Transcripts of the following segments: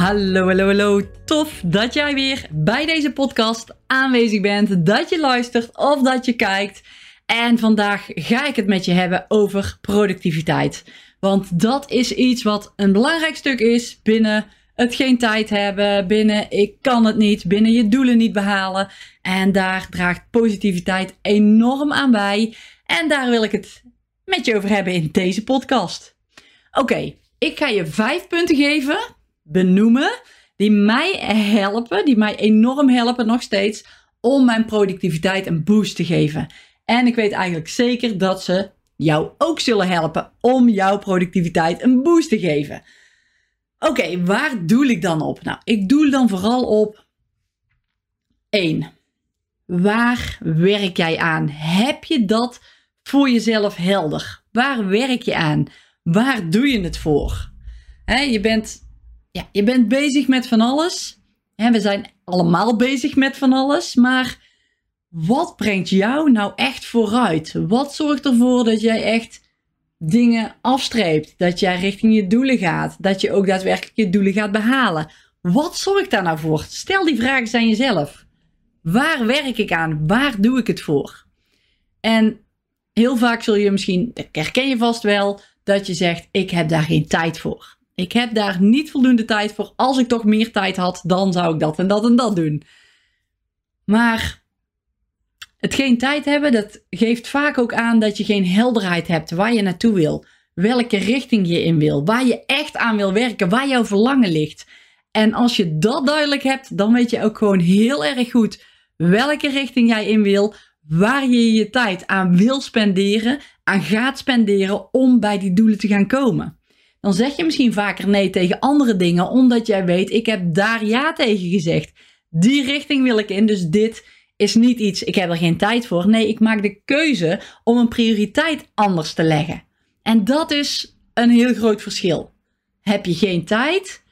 Hallo, hallo, hallo. Tof dat jij weer bij deze podcast aanwezig bent, dat je luistert of dat je kijkt. En vandaag ga ik het met je hebben over productiviteit. Want dat is iets wat een belangrijk stuk is binnen het geen tijd hebben, binnen ik kan het niet, binnen je doelen niet behalen. En daar draagt positiviteit enorm aan bij. En daar wil ik het met je over hebben in deze podcast. Oké, ik ga je vijf punten geven, benoemen, die mij helpen, die mij enorm helpen nog steeds om mijn productiviteit een boost te geven. En ik weet eigenlijk zeker dat ze jou ook zullen helpen om jouw productiviteit een boost te geven. Oké, waar doel ik dan op? Nou, ik doel dan vooral op 1. Waar werk jij aan? Heb je dat voor jezelf helder? Waar werk je aan? Waar doe je het voor? je, bent, ja, je bent bezig met van alles. we zijn allemaal bezig met van alles, maar wat brengt jou nou echt vooruit? Wat zorgt ervoor dat jij echt dingen afstreept? Dat jij richting je doelen gaat? Dat je ook daadwerkelijk je doelen gaat behalen? Wat zorgt daar nou voor? Stel die vragen aan jezelf. Waar werk ik aan? Waar doe ik het voor? En heel vaak zul je misschien, dat herken je vast wel, dat je zegt: Ik heb daar geen tijd voor. Ik heb daar niet voldoende tijd voor. Als ik toch meer tijd had, dan zou ik dat en dat en dat doen. Maar het geen tijd hebben, dat geeft vaak ook aan dat je geen helderheid hebt waar je naartoe wil. Welke richting je in wil. Waar je echt aan wil werken. Waar jouw verlangen ligt. En als je dat duidelijk hebt, dan weet je ook gewoon heel erg goed welke richting jij in wil. Waar je je tijd aan wil spenderen, aan gaat spenderen om bij die doelen te gaan komen dan zeg je misschien vaker nee tegen andere dingen, omdat jij weet, ik heb daar ja tegen gezegd. Die richting wil ik in, dus dit is niet iets, ik heb er geen tijd voor. Nee, ik maak de keuze om een prioriteit anders te leggen. En dat is een heel groot verschil. Heb je geen tijd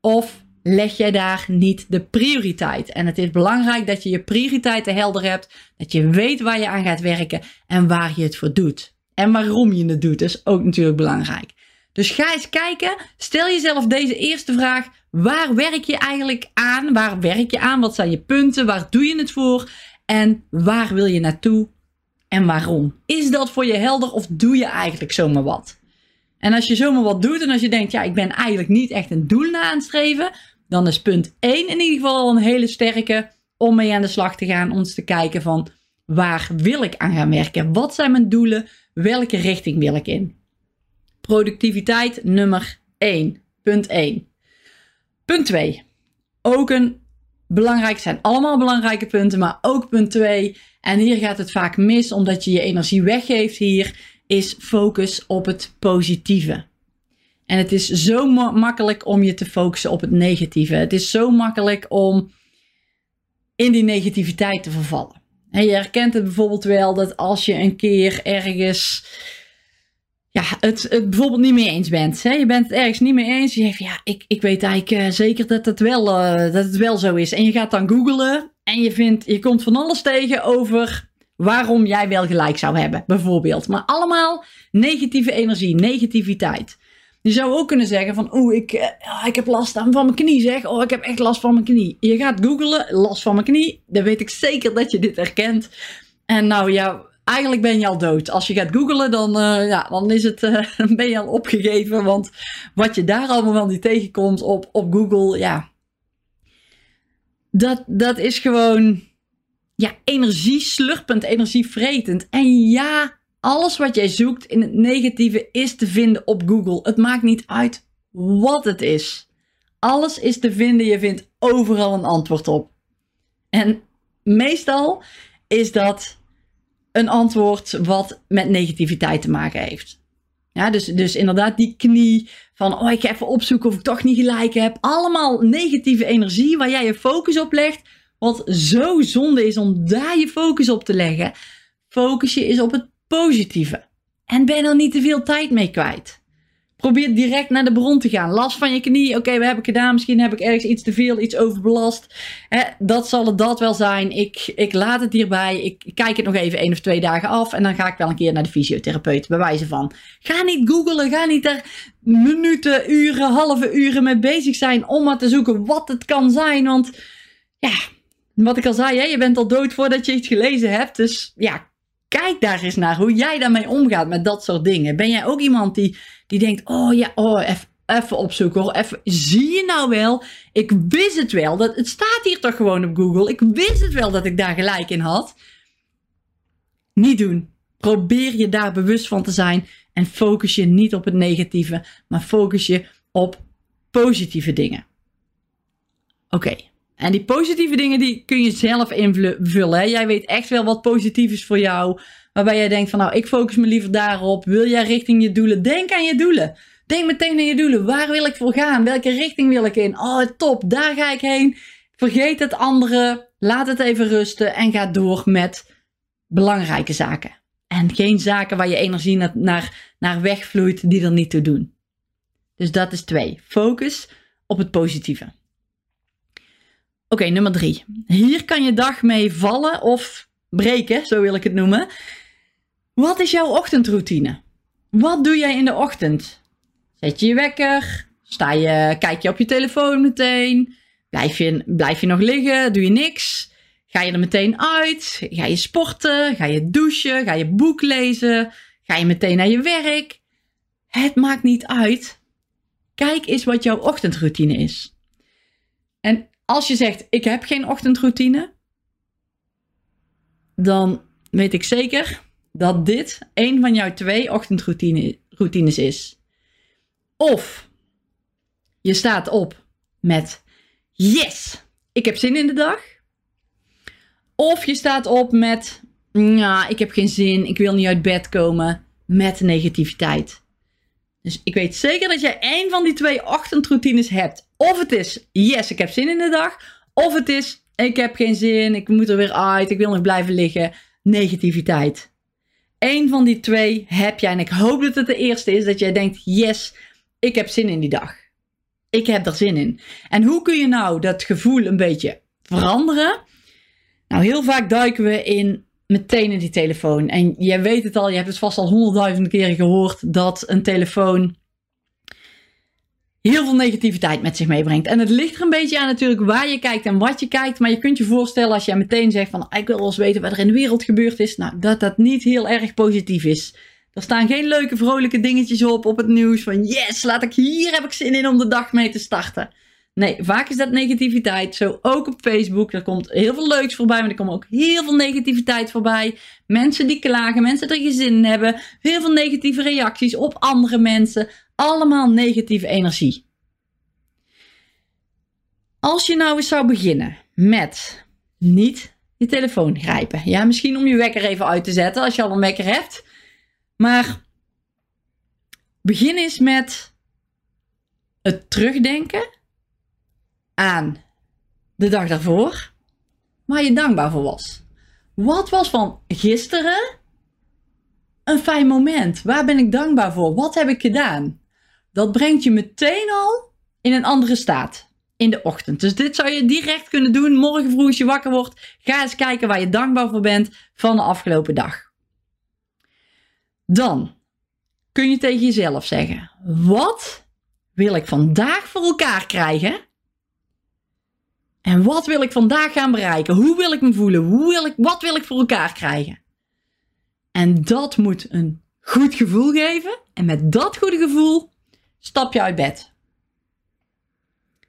of leg jij daar niet de prioriteit? En het is belangrijk dat je je prioriteiten helder hebt, dat je weet waar je aan gaat werken en waar je het voor doet. En waarom je het doet, is ook natuurlijk belangrijk. Dus ga eens kijken. Stel jezelf deze eerste vraag. Waar werk je eigenlijk aan? Waar werk je aan? Wat zijn je punten? Waar doe je het voor? En waar wil je naartoe? En waarom? Is dat voor je helder of doe je eigenlijk zomaar wat? En als je zomaar wat doet en als je denkt, ja, ik ben eigenlijk niet echt een doel na aan het streven, dan is punt 1 in ieder geval een hele sterke om mee aan de slag te gaan. Om te kijken van waar wil ik aan gaan werken? Wat zijn mijn doelen? Welke richting wil ik in? Productiviteit nummer 1. Punt 1. Punt 2. Ook een belangrijk, zijn allemaal belangrijke punten, maar ook punt 2. En hier gaat het vaak mis omdat je je energie weggeeft hier, is focus op het positieve. En het is zo makkelijk om je te focussen op het negatieve. Het is zo makkelijk om in die negativiteit te vervallen. En je herkent het bijvoorbeeld wel dat als je een keer ergens ja, het, het bijvoorbeeld niet mee eens bent. Hè? Je bent het ergens niet mee eens. Je zegt, ja, ik, ik weet eigenlijk uh, zeker dat het, wel, uh, dat het wel zo is. En je gaat dan googlen en je, vindt, je komt van alles tegen over waarom jij wel gelijk zou hebben, bijvoorbeeld. Maar allemaal negatieve energie, negativiteit. Je zou ook kunnen zeggen van, oeh, ik, uh, ik heb last van mijn knie, zeg. Oh, ik heb echt last van mijn knie. Je gaat googlen, last van mijn knie. Dan weet ik zeker dat je dit herkent. En nou ja, eigenlijk ben je al dood. Als je gaat googlen, dan, uh, ja, dan is het, uh, ben je al opgegeven. Want wat je daar allemaal wel niet tegenkomt op, op Google, ja. Dat, dat is gewoon ja, energie slurpend, energievretend. En ja, alles wat jij zoekt in het negatieve is te vinden op Google. Het maakt niet uit wat het is. Alles is te vinden. Je vindt overal een antwoord op. En meestal is dat een antwoord wat met negativiteit te maken heeft. Ja, dus, dus inderdaad die knie van, oh ik ga even opzoeken of ik toch niet gelijk heb. Allemaal negatieve energie waar jij je focus op legt, Wat zo zonde is om daar je focus op te leggen. Focus je is op het positieve. En ben er niet te veel tijd mee kwijt. Probeer direct naar de bron te gaan. Last van je knie. Oké, wat heb ik gedaan? Misschien heb ik ergens iets te veel, iets overbelast. Dat zal het dat wel zijn. Ik, ik laat het hierbij. Ik kijk het nog even één of twee dagen af. En dan ga ik wel een keer naar de fysiotherapeut. Bij wijze van. Ga niet googlen. Ga niet er minuten, uren, halve uren mee bezig zijn. Om maar te zoeken wat het kan zijn. Want ja, wat ik al zei. Hè, je bent al dood voordat je iets gelezen hebt. Dus ja, kijk daar eens naar hoe jij daarmee omgaat met dat soort dingen. Ben jij ook iemand die, die denkt, oh ja, oh, even opzoeken hoor. Even, zie je nou wel? Ik wist het wel. Dat, het staat hier toch gewoon op Google. Ik wist het wel dat ik daar gelijk in had. Niet doen. Probeer je daar bewust van te zijn. En focus je niet op het negatieve, maar focus je op positieve dingen. Oké. En die positieve dingen die kun je zelf invullen. Hè? Jij weet echt wel wat positief is voor jou. Waarbij jij denkt van nou, ik focus me liever daarop. Wil jij richting je doelen? Denk aan je doelen. Denk meteen aan je doelen. Waar wil ik voor gaan? Welke richting wil ik in? Oh, top, daar ga ik heen. Vergeet het andere. Laat het even rusten en ga door met belangrijke zaken. En geen zaken waar je energie naar, naar, naar wegvloeit die er niet toe doen. Dus dat is twee. Focus op het positieve. Oké, nummer drie. Hier kan je dag mee vallen of breken, zo wil ik het noemen. Wat is jouw ochtendroutine? Wat doe jij in de ochtend? Zet je je wekker? Sta je, kijk je op je telefoon meteen? Blijf je, blijf je nog liggen? Doe je niks? Ga je er meteen uit? Ga je sporten? Ga je douchen? Ga je boek lezen? Ga je meteen naar je werk? Het maakt niet uit. Kijk eens wat jouw ochtendroutine is. En als je zegt, ik heb geen ochtendroutine, dan weet ik zeker dat dit een van jouw twee ochtendroutines is. Of je staat op met yes, ik heb zin in de dag. Of je staat op met ja, ik heb geen zin, ik wil niet uit bed komen met negativiteit. Dus ik weet zeker dat jij één van die twee ochtendroutines hebt. Of het is, yes, ik heb zin in de dag. Of het is, ik heb geen zin, ik moet er weer uit, ik wil nog blijven liggen. Negativiteit. Eén van die twee heb jij. En ik hoop dat het de eerste is dat jij denkt, yes, ik heb zin in die dag. Ik heb er zin in. En hoe kun je nou dat gevoel een beetje veranderen? Nou, heel vaak duiken we in meteen in die telefoon. En jij weet het al, je hebt het vast al honderdduizenden keren gehoord dat een telefoon heel veel negativiteit met zich meebrengt. En het ligt er een beetje aan natuurlijk waar je kijkt en wat je kijkt. Maar je kunt je voorstellen als jij meteen zegt van ik wil wel eens weten wat er in de wereld gebeurd is. Nou, dat dat niet heel erg positief is. Er staan geen leuke vrolijke dingetjes op op het nieuws van yes, laat ik hier heb ik zin in om de dag mee te starten. Nee, vaak is dat negativiteit. Zo ook op Facebook. Er komt heel veel leuks voorbij, maar er komt ook heel veel negativiteit voorbij. Mensen die klagen, mensen die er zin hebben. Heel veel negatieve reacties op andere mensen. Allemaal negatieve energie. Als je nou eens zou beginnen met niet je telefoon grijpen. Ja, misschien om je wekker even uit te zetten als je al een wekker hebt. Maar begin eens met het terugdenken aan de dag daarvoor, waar je dankbaar voor was. Wat was van gisteren een fijn moment? Waar ben ik dankbaar voor? Wat heb ik gedaan? Dat brengt je meteen al in een andere staat in de ochtend. Dus dit zou je direct kunnen doen. Morgen vroeg als je wakker wordt, ga eens kijken waar je dankbaar voor bent van de afgelopen dag. Dan kun je tegen jezelf zeggen: Wat wil ik vandaag voor elkaar krijgen? En wat wil ik vandaag gaan bereiken? Hoe wil ik me voelen? Hoe wil ik, wat wil ik voor elkaar krijgen? En dat moet een goed gevoel geven. En met dat goede gevoel stap je uit bed.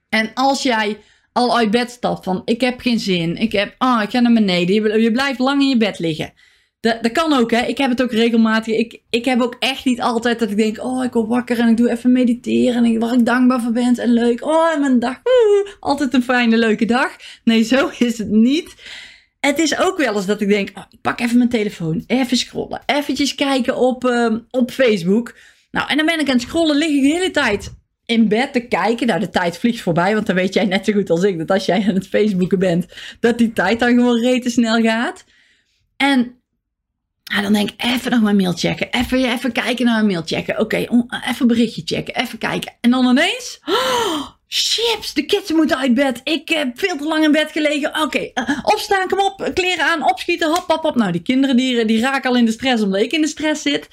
En als jij al uit bed stapt van ik heb geen zin, ik, heb, ah, ik ga naar beneden, je, je blijft lang in je bed liggen. Dat, dat kan ook, hè. Ik heb het ook regelmatig. Ik, ik heb ook echt niet altijd dat ik denk, oh, ik word wakker en ik doe even mediteren. En waar ik dankbaar voor ben en leuk. Oh, mijn dag. altijd een fijne, leuke dag. Nee, zo is het niet. Het is ook wel eens dat ik denk, oh, ik pak even mijn telefoon. Even scrollen. Eventjes kijken op, uh, op Facebook. Nou, en dan ben ik aan het scrollen, lig ik de hele tijd in bed te kijken. Nou, de tijd vliegt voorbij, want dan weet jij net zo goed als ik dat als jij aan het Facebooken bent, dat die tijd dan gewoon rete snel gaat. En dan denk ik, even nog mijn mail checken. Even, even kijken naar mijn mail checken. Oké, even een berichtje checken. Even kijken. En dan ineens... Oh, chips, de kids moeten uit bed. Ik heb veel te lang in bed gelegen. Oké, eh, opstaan, kom op. Kleren aan, opschieten, hop, hop, hop. Nou, die kinderen die raken al in de stress omdat ik in de stress zit.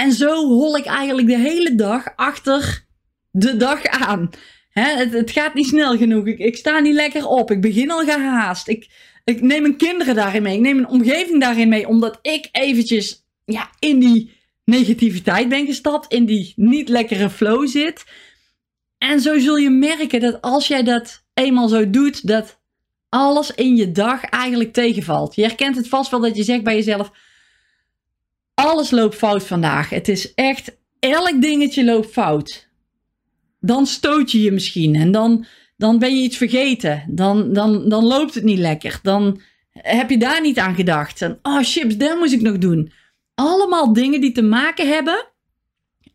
En zo hol ik eigenlijk de hele dag achter de dag aan. het, het, gaat niet snel genoeg. Ik, ik sta niet lekker op. Ik begin al gehaast. Ik ik neem mijn kinderen daarin mee. Ik neem mijn omgeving daarin mee. Omdat ik eventjes ja, in die negativiteit ben gestapt. In die niet lekkere flow zit. En zo zul je merken dat als jij dat eenmaal zo doet, dat alles in je dag eigenlijk tegenvalt. Je herkent het vast wel dat je zegt bij jezelf: alles loopt fout vandaag. Het is echt, elk dingetje loopt fout. Dan stoot je je misschien en dan dan ben je iets vergeten. Dan, dan, dan loopt het niet lekker. Dan heb je daar niet aan gedacht. En, oh, chips, dat moest ik nog doen. Allemaal dingen die te maken hebben.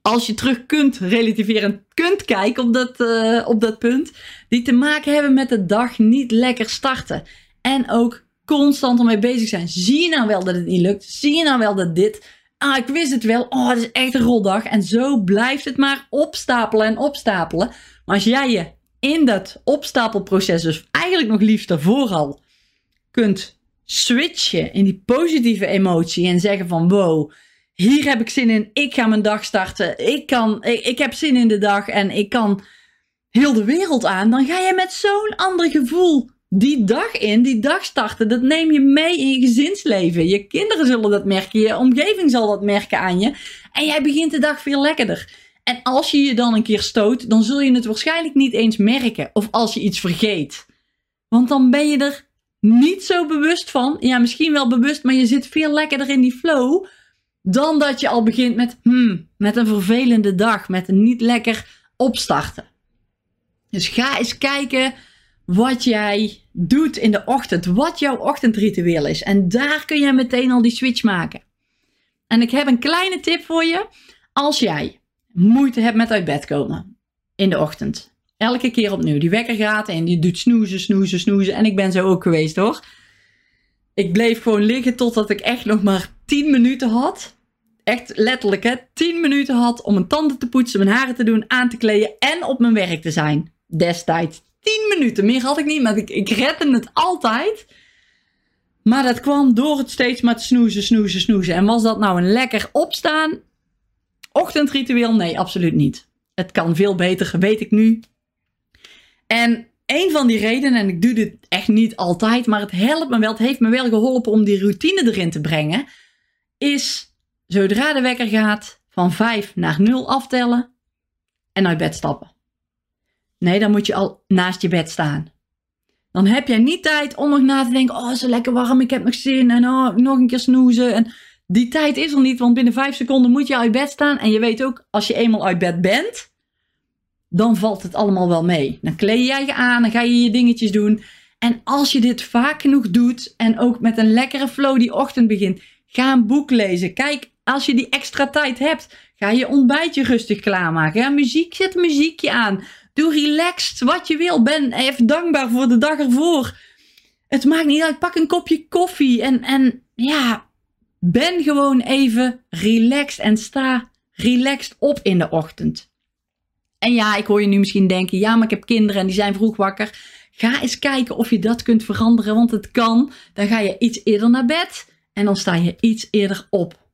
Als je terug kunt relativeren, kunt kijken op dat, uh, op dat punt. Die te maken hebben met de dag niet lekker starten. En ook constant ermee bezig zijn. Zie je nou wel dat het niet lukt? Zie je nou wel dat dit. Ah, ik wist het wel. Oh, het is echt een roldag. En zo blijft het maar opstapelen en opstapelen. Maar als jij je in dat opstapelproces, dus eigenlijk nog liefst daarvoor al, kunt switchen in die positieve emotie en zeggen van wow, hier heb ik zin in, ik ga mijn dag starten, ik, kan, ik, ik heb zin in de dag en ik kan heel de wereld aan, dan ga je met zo'n ander gevoel die dag in, die dag starten. Dat neem je mee in je gezinsleven. Je kinderen zullen dat merken, je omgeving zal dat merken aan je. En jij begint de dag veel lekkerder. En als je je dan een keer stoot, dan zul je het waarschijnlijk niet eens merken. Of als je iets vergeet. Want dan ben je er niet zo bewust van. Ja, misschien wel bewust, maar je zit veel lekkerder in die flow. Dan dat je al begint met, hmm, met een vervelende dag. Met een niet lekker opstarten. Dus ga eens kijken wat jij doet in de ochtend. Wat jouw ochtendritueel is. En daar kun je meteen al die switch maken. En ik heb een kleine tip voor je. Als jij moeite hebt met uit bed komen in de ochtend. Elke keer opnieuw. Die wekker gaat en die doet snoezen, snoezen, snoezen. En ik ben zo ook geweest hoor. Ik bleef gewoon liggen totdat ik echt nog maar 10 minuten had. Echt letterlijk hè. 10 minuten had om mijn tanden te poetsen, mijn haren te doen, aan te kleden en op mijn werk te zijn. Destijds. 10 minuten. Meer had ik niet, maar ik, ik redde het altijd. Maar dat kwam door het steeds maar te snoezen, snoezen, snoezen. En was dat nou een lekker opstaan? Ochtendritueel? Nee, absoluut niet. Het kan veel beter, weet ik nu. En een van die redenen, en ik doe dit echt niet altijd, maar het helpt me wel, het heeft me wel geholpen om die routine erin te brengen, is zodra de wekker gaat van 5 naar 0 aftellen en uit bed stappen. Nee, dan moet je al naast je bed staan. Dan heb jij niet tijd om nog na te denken, oh, zo lekker warm, ik heb nog zin en oh, nog een keer snoezen. En die tijd is er niet, want binnen vijf seconden moet je uit bed staan. En je weet ook, als je eenmaal uit bed bent, dan valt het allemaal wel mee. Dan kleed jij je aan, dan ga je je dingetjes doen. En als je dit vaak genoeg doet en ook met een lekkere flow die ochtend begint, ga een boek lezen. Kijk, als je die extra tijd hebt, ga je ontbijtje rustig klaarmaken. Ja, muziek, zet muziekje aan. Doe relaxed wat je wil. Ben even dankbaar voor de dag ervoor. Het maakt niet uit. Pak een kopje koffie en, en ja, ben gewoon even relaxed en sta relaxed op in de ochtend. En ja, ik hoor je nu misschien denken: ja, maar ik heb kinderen en die zijn vroeg wakker. Ga eens kijken of je dat kunt veranderen, want het kan. Dan ga je iets eerder naar bed en dan sta je iets eerder op.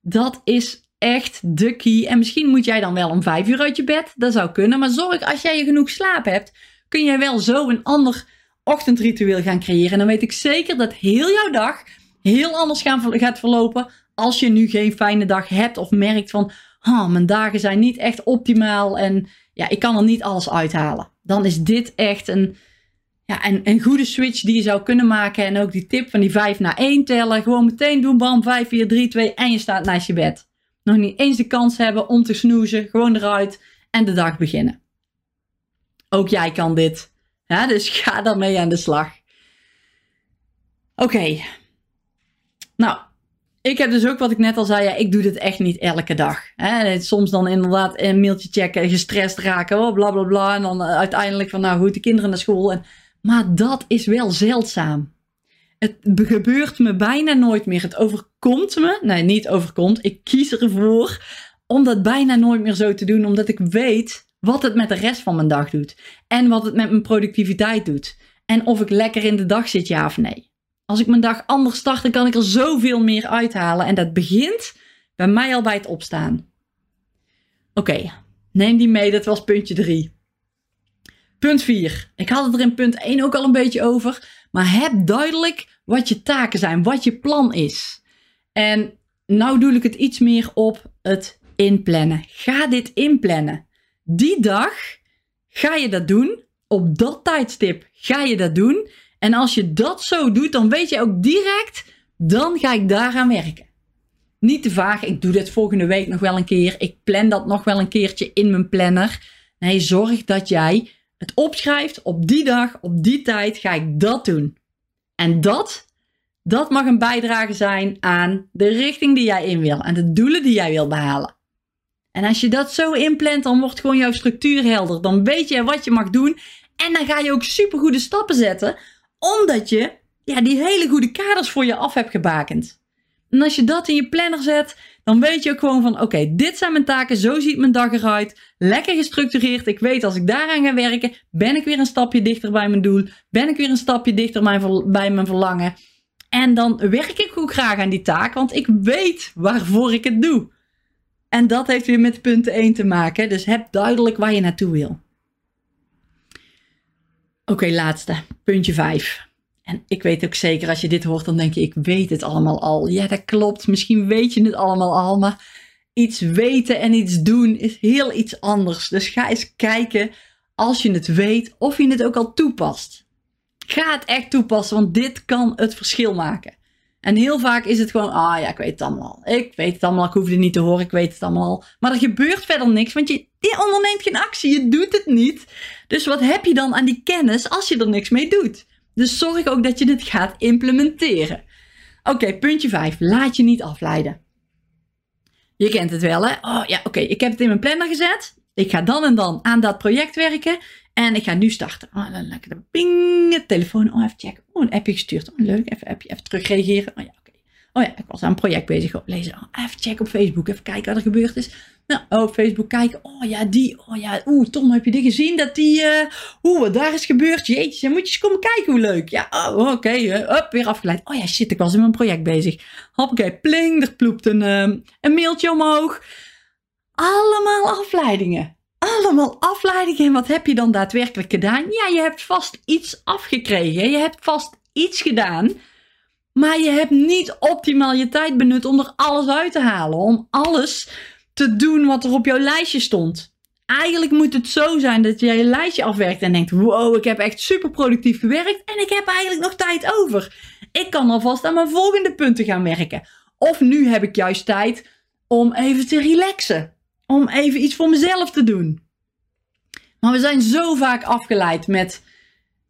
Dat is echt de key. En misschien moet jij dan wel om vijf uur uit je bed. Dat zou kunnen. Maar zorg als jij genoeg slaap hebt, kun jij wel zo een ander ochtendritueel gaan creëren. En dan weet ik zeker dat heel jouw dag heel anders gaan, gaat verlopen als je nu geen fijne dag hebt of merkt van, oh, mijn dagen zijn niet echt optimaal en ja, ik kan er niet alles uithalen. Dan is dit echt een, ja, een, een goede switch die je zou kunnen maken. En ook die tip van die 5 naar 1 tellen. Gewoon meteen doen, bam, 5, 4, 3, 2 en je staat naast je bed. Nog niet eens de kans hebben om te snoezen, gewoon eruit en de dag beginnen. Ook jij kan dit. Ja, dus ga daarmee aan de slag. Oké, nou, ik heb dus ook wat ik net al zei, ja, ik doe dit echt niet elke dag. Hè. Soms dan inderdaad een mailtje checken, gestrest raken, oh, bla bla bla. En dan uiteindelijk van, nou goed, de kinderen naar school. En, maar dat is wel zeldzaam. Het gebeurt me bijna nooit meer. Het overkomt me. Nee, niet overkomt. Ik kies ervoor om dat bijna nooit meer zo te doen. Omdat ik weet wat het met de rest van mijn dag doet. En wat het met mijn productiviteit doet. En of ik lekker in de dag zit, ja of nee. Als ik mijn dag anders start, dan kan ik er zoveel meer uithalen. En dat begint bij mij al bij het opstaan. Oké, neem die mee. Dat was puntje 3. Punt 4. Ik had het er in punt 1 ook al een beetje over. Maar heb duidelijk wat je taken zijn, wat je plan is. En nou doe ik het iets meer op het inplannen. Ga dit inplannen. Die dag ga je dat doen. Op dat tijdstip ga je dat doen. En als je dat zo doet, dan weet je ook direct, dan ga ik daaraan werken. Niet te vaag, ik doe dit volgende week nog wel een keer. Ik plan dat nog wel een keertje in mijn planner. Nee, zorg dat jij het opschrijft op die dag, op die tijd ga ik dat doen. En dat, dat mag een bijdrage zijn aan de richting die jij in wil en de doelen die jij wil behalen. En als je dat zo inplant, dan wordt gewoon jouw structuur helder. Dan weet je wat je mag doen. En dan ga je ook supergoede stappen zetten, omdat je ja, die hele goede kaders voor je af hebt gebakend. En als je dat in je planner zet, dan weet je ook gewoon van: oké, dit zijn mijn taken, zo ziet mijn dag eruit. Lekker gestructureerd. Ik weet als ik daaraan ga werken, ben ik weer een stapje dichter bij mijn doel. Ben ik weer een stapje dichter bij mijn verlangen. En dan werk ik ook graag aan die taak, want ik weet waarvoor ik het doe. En dat heeft weer met punt 1 te maken. Dus heb duidelijk waar je naartoe wil. Oké, laatste. Puntje 5. En ik weet ook zeker, als je dit hoort, dan denk je, ik weet het allemaal al. Ja, dat klopt. Misschien weet je het allemaal al, maar iets weten en iets doen is heel iets anders. Dus ga eens kijken, als je het weet, of je het ook al toepast. Ga het echt toepassen, want dit kan het verschil maken. En heel vaak is het gewoon, ah ja, ik weet het allemaal al. Ik weet het allemaal, ik hoef het niet te horen, ik weet het allemaal al. Maar er gebeurt verder niks, want je, je onderneemt geen actie, je doet het niet. Dus wat heb je dan aan die kennis als je er niks mee doet? Dus zorg ook dat je dit gaat implementeren. Oké, puntje 5. Laat je niet afleiden. Je kent het wel, hè? Oh ja, oké, ik heb het in mijn planner gezet. Ik ga dan en dan aan dat project werken. En ik ga nu starten. Oh, dan lekker ping, telefoon. Oh, even checken. Oh, een appje gestuurd. Oh, leuk. Even appje, even terugreageren. Oh ja, oké. Oh ja, ik was aan een project bezig. Oh, lezen. Oh, even checken op Facebook. Even kijken wat er gebeurd is. Nou, op Facebook kijken. Oh ja, die. Oh ja, oeh, Tom, heb je die gezien? Dat die. Uh, oeh, wat daar is gebeurd. Jeetje, moet je eens komen kijken hoe leuk. Ja, oh, oké. Okay, uh, weer afgeleid. Oh ja, shit, ik was in mijn project bezig. Hoppakee, pling, er ploept een, uh, een mailtje omhoog. Allemaal afleidingen. Allemaal afleidingen. En wat heb je dan daadwerkelijk gedaan? Ja, je hebt vast iets afgekregen. Je hebt vast iets gedaan. Maar je hebt niet optimaal je tijd benut om er alles uit te halen. Om alles te doen wat er op jouw lijstje stond. Eigenlijk moet het zo zijn dat jij je lijstje afwerkt en denkt: wow, ik heb echt super productief gewerkt en ik heb eigenlijk nog tijd over. Ik kan alvast aan mijn volgende punten gaan werken. Of nu heb ik juist tijd om even te relaxen. Om even iets voor mezelf te doen. Maar we zijn zo vaak afgeleid met,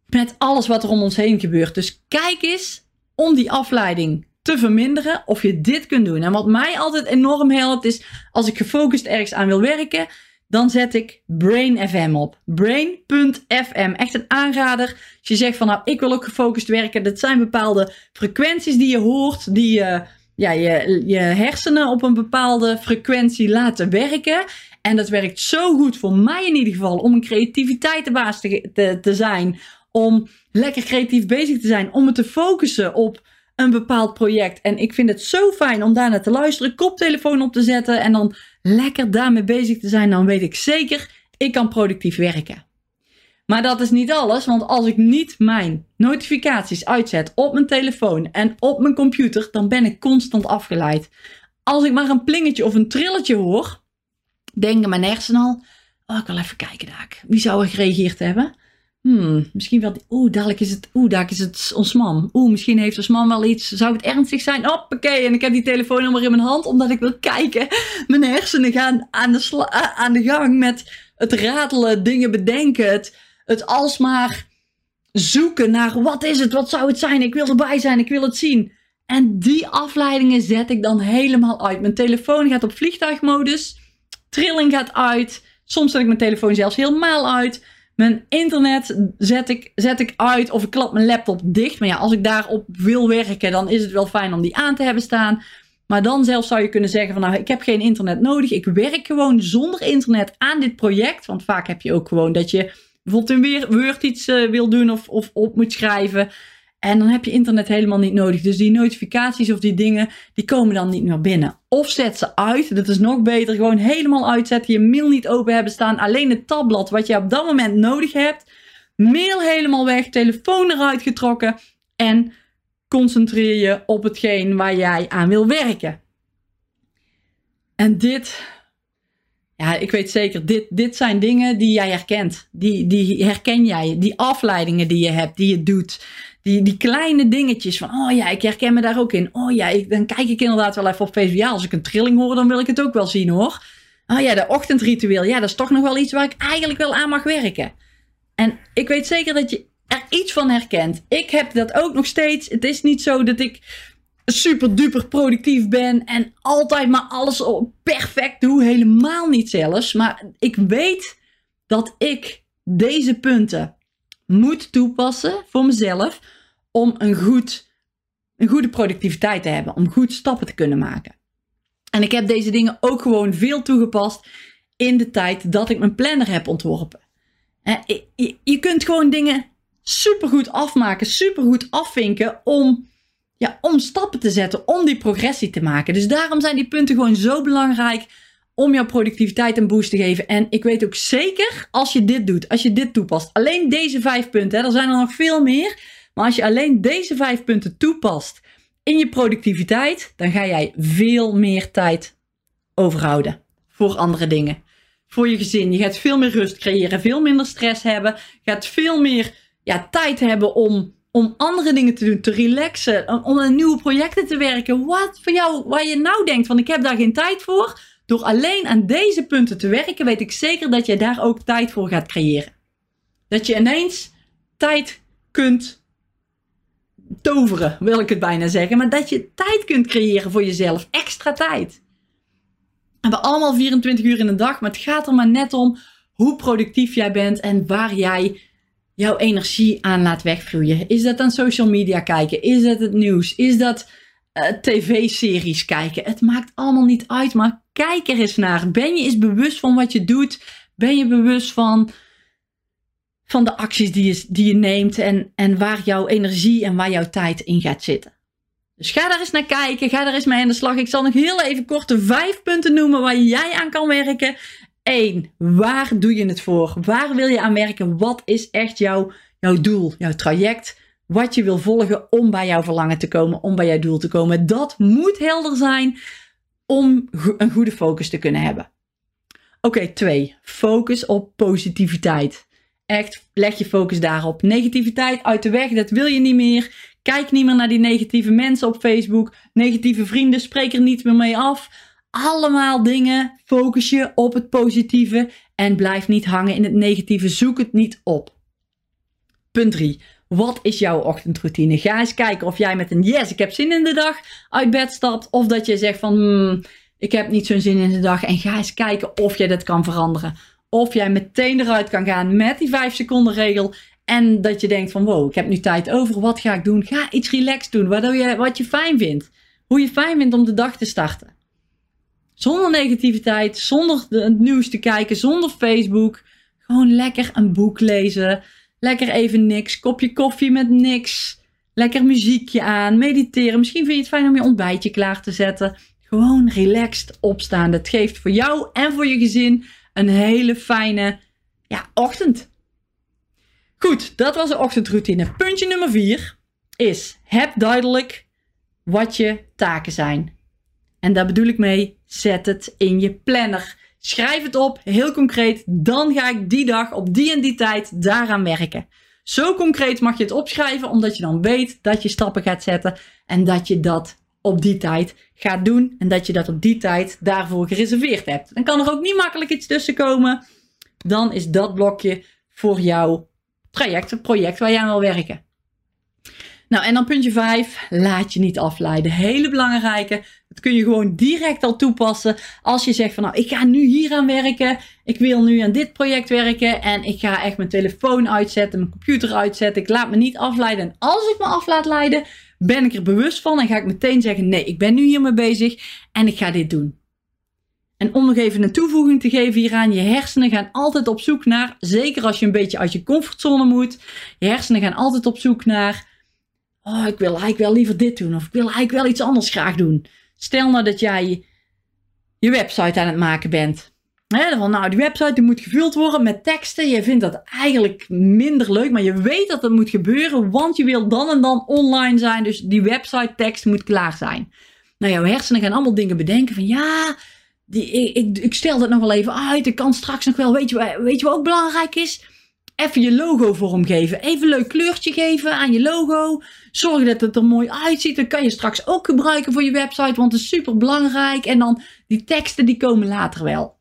met alles wat er om ons heen gebeurt. Dus kijk eens om die afleiding te verminderen of je dit kunt doen. En wat mij altijd enorm helpt is als ik gefocust ergens aan wil werken, dan zet ik Brain FM op. Brain.fm. Echt een aanrader. Als je zegt van nou, ik wil ook gefocust werken. Dat zijn bepaalde frequenties die je hoort, die je, ja, je, je hersenen op een bepaalde frequentie laten werken. En dat werkt zo goed voor mij in ieder geval om een creativiteitenbaas te, te, te zijn. Om lekker creatief bezig te zijn. Om me te focussen op een bepaald project. En ik vind het zo fijn om daarna te luisteren, koptelefoon op te zetten en dan lekker daarmee bezig te zijn. Dan weet ik zeker, ik kan productief werken. Maar dat is niet alles, want als ik niet mijn notificaties uitzet op mijn telefoon en op mijn computer, dan ben ik constant afgeleid. Als ik maar een plingetje of een trilletje hoor, denken mijn hersenen al, oh, ik wil even kijken daar. Wie zou er gereageerd hebben? Hmm, misschien wel. Oeh, dadelijk is het. Oeh, daar is het ons mam. Oeh, misschien heeft ons mam wel iets. Zou het ernstig zijn? Hoppakee. En ik heb die telefoonnummer in mijn hand omdat ik wil kijken. Mijn hersenen gaan aan de, aan de gang met het ratelen, dingen bedenken. Het alsmaar zoeken naar wat is het? Wat zou het zijn? Ik wil erbij zijn. Ik wil het zien. En die afleidingen zet ik dan helemaal uit. Mijn telefoon gaat op vliegtuigmodus. Trilling gaat uit. Soms zet ik mijn telefoon zelfs helemaal uit. Mijn internet zet ik, zet ik uit of ik klap mijn laptop dicht. Maar ja, als ik daarop wil werken, dan is het wel fijn om die aan te hebben staan. Maar dan zelfs zou je kunnen zeggen van nou, ik heb geen internet nodig. Ik werk gewoon zonder internet aan dit project. Want vaak heb je ook gewoon dat je bijvoorbeeld in Word iets uh, wil doen of, of op moet schrijven. En dan heb je internet helemaal niet nodig. Dus die notificaties of die dingen, die komen dan niet meer binnen. Of zet ze uit. Dat is nog beter. Gewoon helemaal uitzetten. Je mail niet open hebben staan. Alleen het tabblad wat je op dat moment nodig hebt. Mail helemaal weg. Telefoon eruit getrokken. En concentreer je op hetgeen waar jij aan wil werken. En dit, ja, ik weet zeker, dit, dit zijn dingen die jij herkent. Die, die herken jij. Die afleidingen die je hebt, die je doet. Die, die kleine dingetjes van, oh ja, ik herken me daar ook in. Oh ja, ik, dan kijk ik inderdaad wel even op Facebook. Ja, als ik een trilling hoor, dan wil ik het ook wel zien hoor. Oh ja, de ochtendritueel. Ja, dat is toch nog wel iets waar ik eigenlijk wel aan mag werken. En ik weet zeker dat je er iets van herkent. Ik heb dat ook nog steeds. Het is niet zo dat ik super duper productief ben en altijd maar alles perfect doe. Helemaal niet zelfs. Maar ik weet dat ik deze punten moet toepassen voor mezelf om een, goed, een goede productiviteit te hebben. Om goed stappen te kunnen maken. En ik heb deze dingen ook gewoon veel toegepast in de tijd dat ik mijn planner heb ontworpen. Je kunt gewoon dingen supergoed afmaken, supergoed afvinken om, ja, om stappen te zetten, om die progressie te maken. Dus daarom zijn die punten gewoon zo belangrijk om jouw productiviteit een boost te geven. En ik weet ook zeker als je dit doet, als je dit toepast, alleen deze vijf punten, hè, er zijn er nog veel meer, maar als je alleen deze vijf punten toepast in je productiviteit, dan ga jij veel meer tijd overhouden voor andere dingen. Voor je gezin. Je gaat veel meer rust creëren, veel minder stress hebben. Je gaat veel meer ja, tijd hebben om, om andere dingen te doen, te relaxen, om aan nieuwe projecten te werken. Wat voor jou, waar je nou denkt van ik heb daar geen tijd voor. Door alleen aan deze punten te werken, weet ik zeker dat je daar ook tijd voor gaat creëren. Dat je ineens tijd kunt toveren, wil ik het bijna zeggen. Maar dat je tijd kunt creëren voor jezelf. Extra tijd. We hebben allemaal 24 uur in een dag, maar het gaat er maar net om hoe productief jij bent en waar jij jouw energie aan laat wegvloeien. Is dat aan social media kijken? Is dat het nieuws? Is dat uh, tv-series kijken? Het maakt allemaal niet uit, maar kijk er eens naar. Ben je eens bewust van wat je doet? Ben je bewust van, van de acties die je, die je neemt en, en waar jouw energie en waar jouw tijd in gaat zitten? Dus ga daar eens naar kijken. Ga daar eens mee aan de slag. Ik zal nog heel even kort de vijf punten noemen waar jij aan kan werken. 1. Waar doe je het voor? Waar wil je aan werken? Wat is echt jouw, jouw doel, jouw traject? Wat je wil volgen om bij jouw verlangen te komen, om bij jouw doel te komen. Dat moet helder zijn om een goede focus te kunnen hebben. Oké, 2. Focus op positiviteit. Echt, leg je focus daarop. Negativiteit uit de weg, dat wil je niet meer. Kijk niet meer naar die negatieve mensen op Facebook. Negatieve vrienden, spreek er niet meer mee af allemaal dingen. Focus je op het positieve en blijf niet hangen in het negatieve. Zoek het niet op. Punt 3. Wat is jouw ochtendroutine? Ga eens kijken of jij met een yes, ik heb zin in de dag uit bed stapt. Of dat je zegt van hmm, ik heb niet zo'n zin in de dag. En ga eens kijken of jij dat kan veranderen. Of jij meteen eruit kan gaan met die 5 seconden regel. En dat je denkt van wow, ik heb nu tijd over. Wat ga ik doen? Ga iets relaxed doen. Waardoor je, wat je fijn vindt. Hoe je fijn vindt om de dag te starten. Zonder negativiteit, zonder het nieuws te kijken, zonder Facebook. Gewoon lekker een boek lezen. Lekker even niks. Kopje koffie met niks. Lekker muziekje aan. Mediteren. Misschien vind je het fijn om je ontbijtje klaar te zetten. Gewoon relaxed opstaan. Dat geeft voor jou en voor je gezin een hele fijne ja, ochtend. Goed, dat was de ochtendroutine. Puntje nummer 4 is: heb duidelijk wat je taken zijn. En daar bedoel ik mee, zet het in je planner. Schrijf het op, heel concreet. Dan ga ik die dag op die en die tijd daaraan werken. Zo concreet mag je het opschrijven, omdat je dan weet dat je stappen gaat zetten en dat je dat op die tijd gaat doen en dat je dat op die tijd daarvoor gereserveerd hebt. Dan kan er ook niet makkelijk iets tussen komen. Dan is dat blokje voor jouw traject, project waar jij aan wil werken. Nou, en dan puntje 5, laat je niet afleiden. Hele belangrijke. Dat kun je gewoon direct al toepassen. Als je zegt van nou, ik ga nu hier aan werken. Ik wil nu aan dit project werken. En ik ga echt mijn telefoon uitzetten, mijn computer uitzetten. Ik laat me niet afleiden. En als ik me af laat leiden, ben ik er bewust van. En ga ik meteen zeggen, nee, ik ben nu hiermee bezig. En ik ga dit doen. En om nog even een toevoeging te geven hieraan, je hersenen gaan altijd op zoek naar, zeker als je een beetje uit je comfortzone moet, je hersenen gaan altijd op zoek naar, oh, ik wil eigenlijk wel liever dit doen, of ik wil eigenlijk wel iets anders graag doen. Stel nou dat jij je website aan het maken bent. He, van, nou, die website die moet gevuld worden met teksten. Je vindt dat eigenlijk minder leuk, maar je weet dat dat moet gebeuren, want je wil dan en dan online zijn. Dus die website tekst moet klaar zijn. Nou, jouw hersenen gaan allemaal dingen bedenken van ja, die, ik, ik, stel dat nog wel even uit. Ik kan straks nog wel, weet je, weet je wat ook belangrijk is? Even je logo vormgeven. Even een leuk kleurtje geven aan je logo. Zorg dat het er mooi uitziet. Dat kan je straks ook gebruiken voor je website, want het is super belangrijk. En dan die teksten, die komen later wel.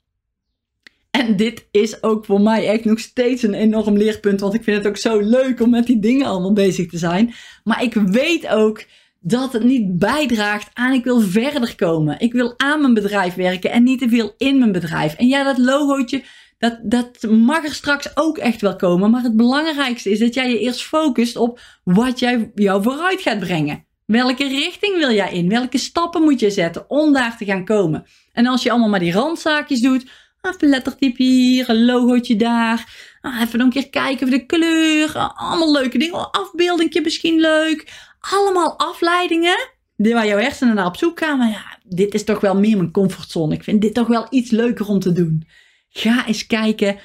En dit is ook voor mij echt nog steeds een enorm leerpunt, want ik vind het ook zo leuk om met die dingen allemaal bezig te zijn. Maar ik weet ook dat het niet bijdraagt aan ik wil verder komen. Ik wil aan mijn bedrijf werken en niet te veel in mijn bedrijf. En ja, dat logootje, dat, dat mag er straks ook echt wel komen. Maar het belangrijkste is dat jij je eerst focust op wat jij jou vooruit gaat brengen. Welke richting wil jij in? Welke stappen moet je zetten om daar te gaan komen? En als je allemaal maar die randzaakjes doet, even lettertype hier, een logootje daar. Ah, even een keer kijken voor de kleur. Allemaal leuke dingen. Afbeeldingje misschien leuk allemaal afleidingen waar jouw hersenen naar op zoek gaan. Maar ja, dit is toch wel meer mijn comfortzone. Ik vind dit toch wel iets leuker om te doen. Ga eens kijken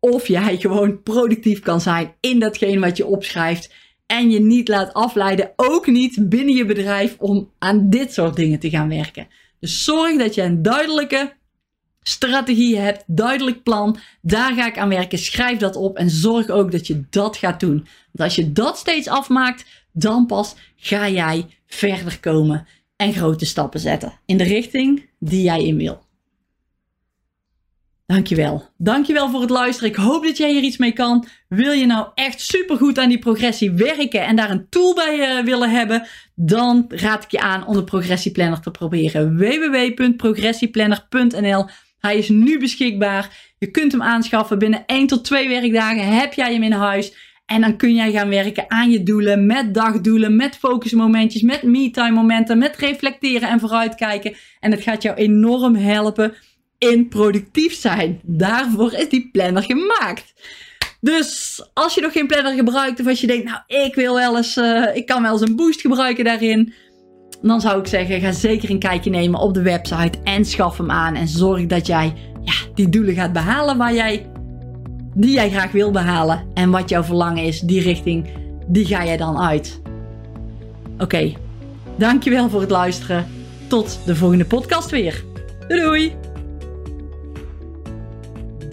of jij gewoon productief kan zijn in datgene wat je opschrijft. En je niet laat afleiden, ook niet binnen je bedrijf, om aan dit soort dingen te gaan werken. Dus zorg dat je een duidelijke strategie hebt, duidelijk plan. Daar ga ik aan werken. Schrijf dat op en zorg ook dat je dat gaat doen. Want als je dat steeds afmaakt, dan pas ga jij verder komen en grote stappen zetten in de richting die jij in wil. Dankjewel. Dankjewel voor het luisteren. Ik hoop dat jij hier iets mee kan. Wil je nou echt supergoed aan die progressie werken en daar een tool bij uh, willen hebben? Dan raad ik je aan om de progressieplanner te proberen. www.progressieplanner.nl Hij is nu beschikbaar. Je kunt hem aanschaffen binnen 1 tot 2 werkdagen. Heb jij hem in huis? En dan kun jij gaan werken aan je doelen, met dagdoelen, met focusmomentjes, met me-time momenten, met reflecteren en vooruitkijken. En het gaat jou enorm helpen in productief zijn. Daarvoor is die planner gemaakt. Dus als je nog geen planner gebruikt of als je denkt, nou ik wil wel eens, uh, ik kan wel eens een boost gebruiken daarin. Dan zou ik zeggen, ga zeker een kijkje nemen op de website en schaf hem aan. En zorg dat jij ja, die doelen gaat behalen waar jij die jij graag wil behalen en wat jouw verlangen is, die richting, die ga jij dan uit. Oké, dankjewel voor het luisteren. Tot de volgende podcast weer. Doei doei!